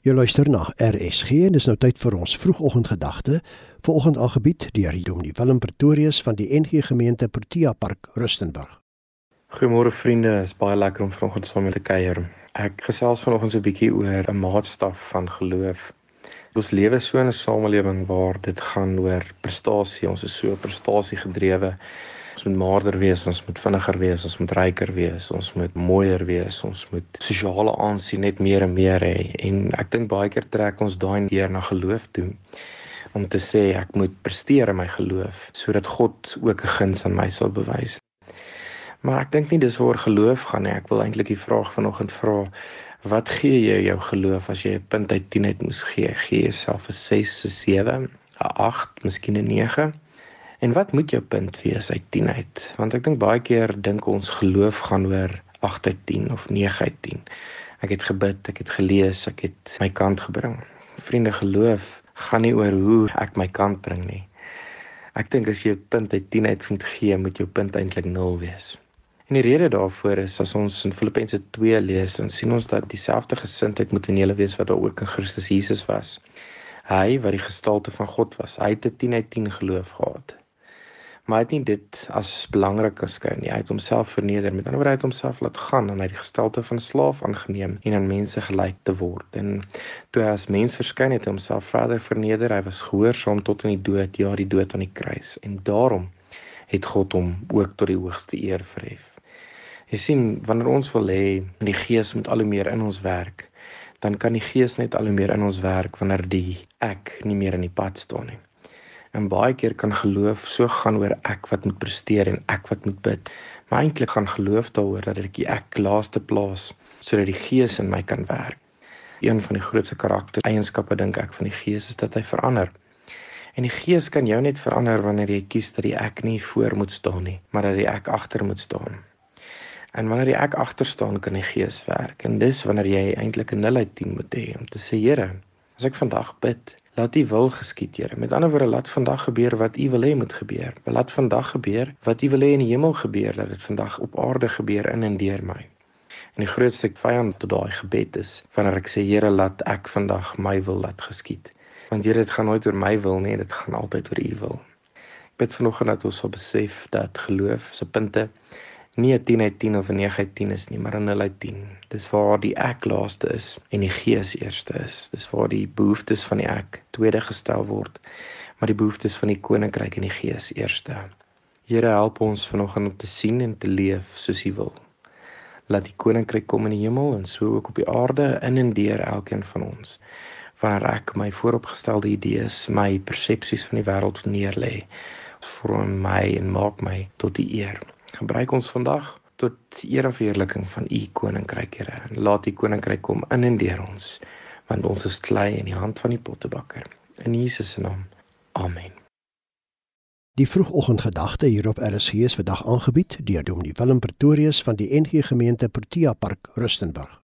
Jy luister na RSG en dis nou tyd vir ons vroegoggendgedagte. Vanoggend aangebied deur Dominee Willem Pretorius van die NG Gemeente Protea Park Rustenburg. Goeiemôre vriende, is baie lekker om vanoggend saam met te kuier. Ek gesels vanoggend so 'n bietjie oor 'n maatstaf van geloof. Ons lewe so in 'n samelewing waar dit gaan oor prestasie, ons is so prestasiegedrewe Ons moet maarder wees, ons moet vinniger wees, ons moet ryker wees, ons moet mooier wees, ons moet sosiale aansien net meer en meer hê. En ek dink baie keer trek ons daai deur na geloof toe om te sê ek moet presteer in my geloof sodat God ook 'n guns aan my sal bewys. Maar ek dink nie dis waar geloof gaan nie. Ek wil eintlik die vraag vanoggend vra Wat gee jy jou geloof as jy 'n punt uit 10 uit moes gee? Gee jouself 'n 6, 'n 7, 'n 8, miskien 'n 9? En wat moet jou punt wees uit 10 uit? Want ek dink baie keer dink ons geloof gaan oor 8 uit 10 of 9 uit 10. Ek het gebid, ek het gelees, ek het my kant gebring. Vriende, geloof gaan nie oor hoe ek my kant bring nie. Ek dink as jy 'n punt uit 10 uit moet gee, moet jou punt eintlik 0 wees. En die rede daarvoor is as ons in Filippense 2 lees, dan sien ons dat dieselfde gesindheid moet in julle wees wat daar ook in Christus Jesus was. Hy wat die gestalte van God was, hy het 'n 10 uit 10 geloof gehad maar hy het nie dit as belangrik geskou nie. Hy het homself verneder. Met ander woorde, hy het homself laat gaan en hy het die gestalte van slaaf aangeneem en aan mense gelyk te word. En toe hy as mens verskyn het, het hy homself verder verneder. Hy was gehoorsaam tot in die dood, ja, die dood aan die kruis. En daarom het God hom ook tot die hoogste eer verhef. Jy sien, wanneer ons wil hê die Gees moet al hoe meer in ons werk, dan kan die Gees net al hoe meer in ons werk wanneer die ek nie meer in die pad staan nie. En baie keer kan geloof so gaan oor ek wat moet presteer en ek wat moet bid. Maar eintlik gaan geloof daaroor dat ek die ek laaste plaas sodat die Gees in my kan werk. Een van die grootste karaktereienskappe dink ek van die Gees is dat hy verander. En die Gees kan jou net verander wanneer jy kies dat die ek nie voor moet staan nie, maar dat die ek agter moet staan. En wanneer die ek agter staan, kan die Gees werk. En dis wanneer jy eintlik 'n 0 uit 10 moet hê om te sê, Here, as ek vandag bid, Laat U wil geskied, Here. Met ander woorde, laat vandag gebeur wat U wil hê moet gebeur. Laat vandag gebeur wat U wil hê in die hemel gebeur, dat dit vandag op aarde gebeur in en deur my. En die grootste vyand tot daai gebed is wanneer ek sê, Here, laat ek vandag my wil laat geskied. Want Here, dit gaan nooit oor my wil nie, dit gaan altyd oor U wil. Ek bid vanoggend dat ons sal besef dat geloof se punte nie 'n 10 uit 10 of 'n 9 uit 10 is nie, maar 'n 0 uit 10. Dis waar die ek laaste is en die gees eerste is. Dis waar die behoeftes van die ek tweede gestel word, maar die behoeftes van die koninkryk en die gees eerste. Here help ons vanoggend om te sien en te leef soos U wil. Laat die koninkryk kom in die hemel en so ook op die aarde in en deur elkeen van ons. Waar ek my vooropgestelde idees, my persepsies van die wêreld neerlê, vorm my en maak my tot die eer Gebruik ons vandag tot eer en verheerliking van u koninkryk, Here. Laat u koninkryk kom in en deur ons, want ons is klei in die hand van die pottebakker. In Jesus se naam. Amen. Die vroegoggendgedagte hier op RSG is vandag aangebied deur Dominee Willem Pretorius van die NG Gemeente Protea Park Rustenburg.